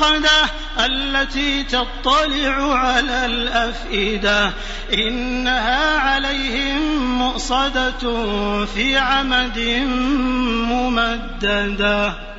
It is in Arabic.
الموقدة التي تطلع على الأفئدة إنها عليهم مؤصدة في عمد ممددة.